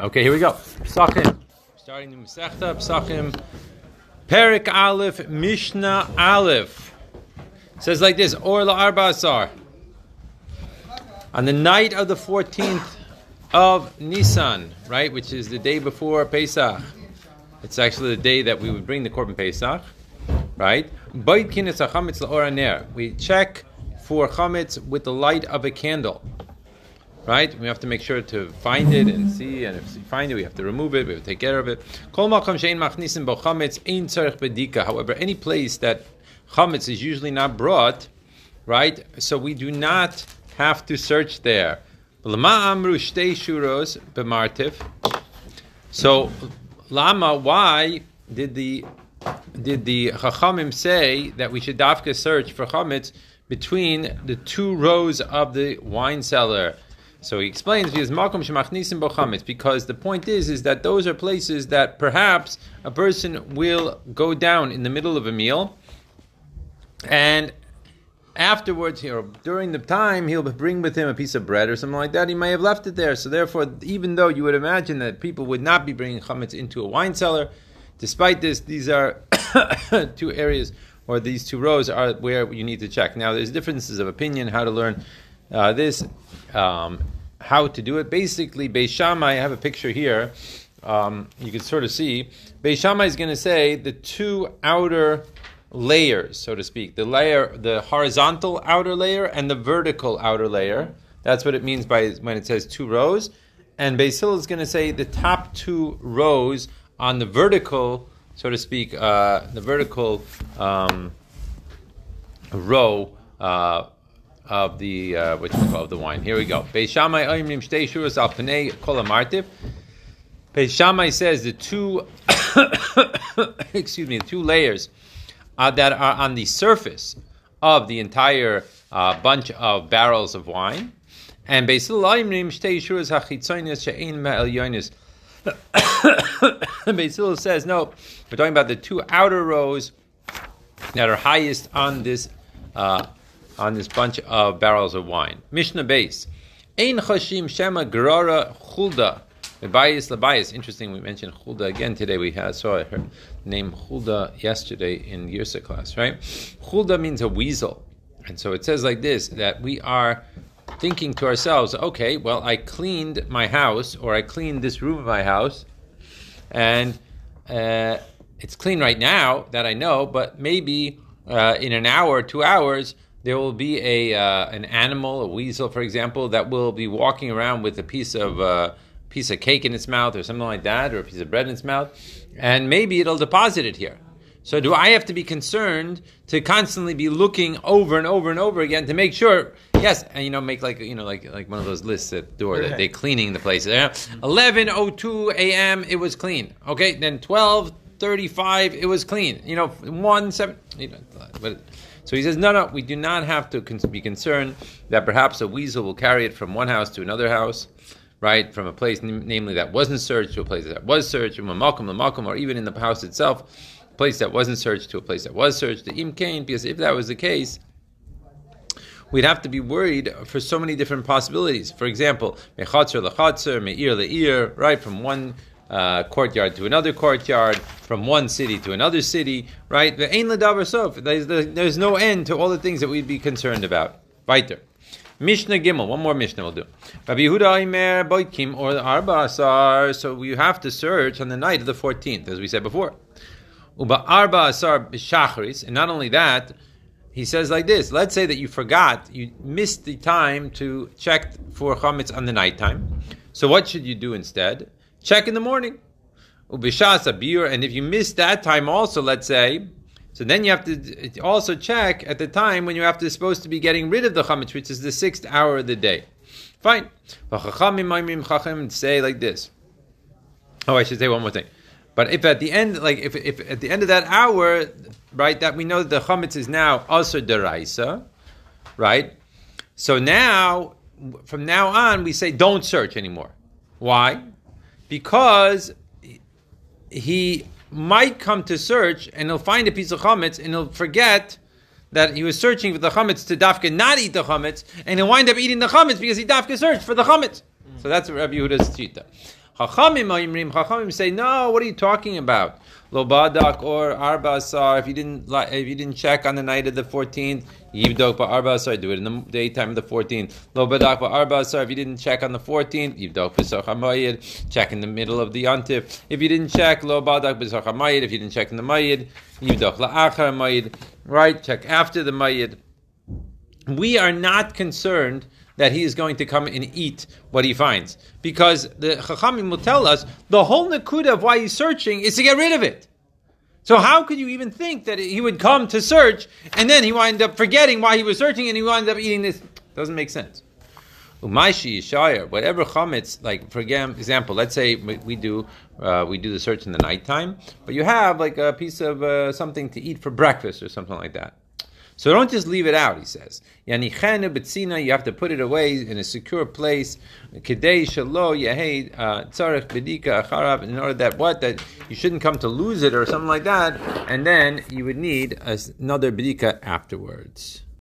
Okay, here we go. Psachim. Starting the Masechta, Psachim. Perek Aleph, Mishnah Aleph. says like this, Or la Asar. On the night of the 14th of Nisan, right, which is the day before Pesach. It's actually the day that we would bring the Korban Pesach, right? We check for chametz with the light of a candle right? We have to make sure to find it and see, and if we find it, we have to remove it, we have to take care of it. However, any place that chametz is usually not brought, right? So we do not have to search there. So, lama, why did the did the chachamim say that we should dafka search for chametz between the two rows of the wine cellar? So he explains because because the point is is that those are places that perhaps a person will go down in the middle of a meal, and afterwards, know, during the time, he'll bring with him a piece of bread or something like that. He may have left it there. So therefore, even though you would imagine that people would not be bringing chametz into a wine cellar, despite this, these are two areas or these two rows are where you need to check. Now, there's differences of opinion how to learn uh, this, um, how to do it. Basically, Beis Shammai, I have a picture here. Um, you can sort of see. Beis Shammai is going to say the two outer layers, so to speak, the layer, the horizontal outer layer and the vertical outer layer. That's what it means by when it says two rows. And Beis Hillel is going to say the top two rows on the vertical, so to speak, uh, the vertical um, row. Uh, of the uh, which of the wine. Here we go. Beishamai oimrim shtei shuras al pnei kol amartiv. Beishamai says the two, excuse me, the two layers uh, that are on the surface of the entire uh, bunch of barrels of wine. And Beis Hillel oimrim shtei shuras she'ein. Beis Hillel says, no, we're talking about the two outer rows that are highest on this uh, on this bunch of barrels of wine. Mishnah Beis. Ein chashim shema grara chulda. Lebayis lebayis. Interesting, we mentioned chulda again today. We had, saw her name chulda yesterday in Yirsa class, right? Chulda means a weasel. And so it says like this, that we are thinking to ourselves, okay, well, I cleaned my house, or I cleaned this room of my house, and uh, it's clean right now, that I know, but maybe uh, in an hour, two hours, there will be a uh, an animal, a weasel, for example, that will be walking around with a piece of uh, piece of cake in its mouth or something like that, or a piece of bread in its mouth, and maybe it'll deposit it here. So do I have to be concerned to constantly be looking over and over and over again to make sure? Yes, and you know, make like you know, like like one of those lists at the door that they're cleaning the place. Eleven oh two a.m. It was clean. Okay, then twelve thirty five. It was clean. You know, one seven. You know, but so he says, no, no, we do not have to be concerned that perhaps a weasel will carry it from one house to another house, right? From a place, namely, that wasn't searched to a place that was searched, from a makom to makom, or even in the house itself, a place that wasn't searched to a place that was searched, the imkain, because if that was the case, we'd have to be worried for so many different possibilities. For example, mechatzer lechatzer, meir leir, right, from one uh, courtyard to another courtyard, from one city to another city, right? There's, there's no end to all the things that we'd be concerned about. Weiter. Mishnah Gimel, one more Mishnah we'll do. Rabbi Yehuda Imer Boikim or the Arba Asar. So you have to search on the night of the 14th, as we said before. Uba Arba Asar and not only that, he says like this: Let's say that you forgot, you missed the time to check for chametz on the nighttime. So what should you do instead? Check in the morning. And if you miss that time also, let's say, so then you have to also check at the time when you have to supposed to be getting rid of the chametz, which is the sixth hour of the day. Fine. Say like this. Oh, I should say one more thing. But if at the end, like if, if at the end of that hour, right, that we know that the chametz is now also deraisa, right? So now, from now on, we say don't search anymore. Why? Because he might come to search and he'll find a piece of chametz and he'll forget that he was searching for the chametz to dafka not eat the chametz and he'll wind up eating the chametz because he dafka searched for the chametz. So that's Rabbi Yehuda's shita. Chachamim Chachamim say, no, what are you talking about? Lo badak or arba asar. If you didn't, if you didn't check on the night of the fourteenth, yivdok ba arba asar. Do it in the daytime of the fourteenth. Lo badak ba arba asar. If you didn't check on the fourteenth, yivdok b'sach hamayid. Check in the middle of the yontif. If you didn't check, lo badak b'sach hamayid. If you didn't check in the mayid, yivdok la'achar mayid. Right, check after the mayid. We are not concerned that he is going to come and eat what he finds. Because the Chachamim will tell us the whole nakuda of why he's searching is to get rid of it. So how could you even think that he would come to search and then he wind up forgetting why he was searching and he wind up eating this? Doesn't make sense. Umaishi Yishayar, whatever chametz, like for example, let's say we do uh, we do the search in the nighttime, but you have like a piece of uh, something to eat for breakfast or something like that. So don't just leave it out, he says. You have to put it away in a secure place. Uh, in order that what? That you shouldn't come to lose it or something like that. And then you would need another bedika afterwards.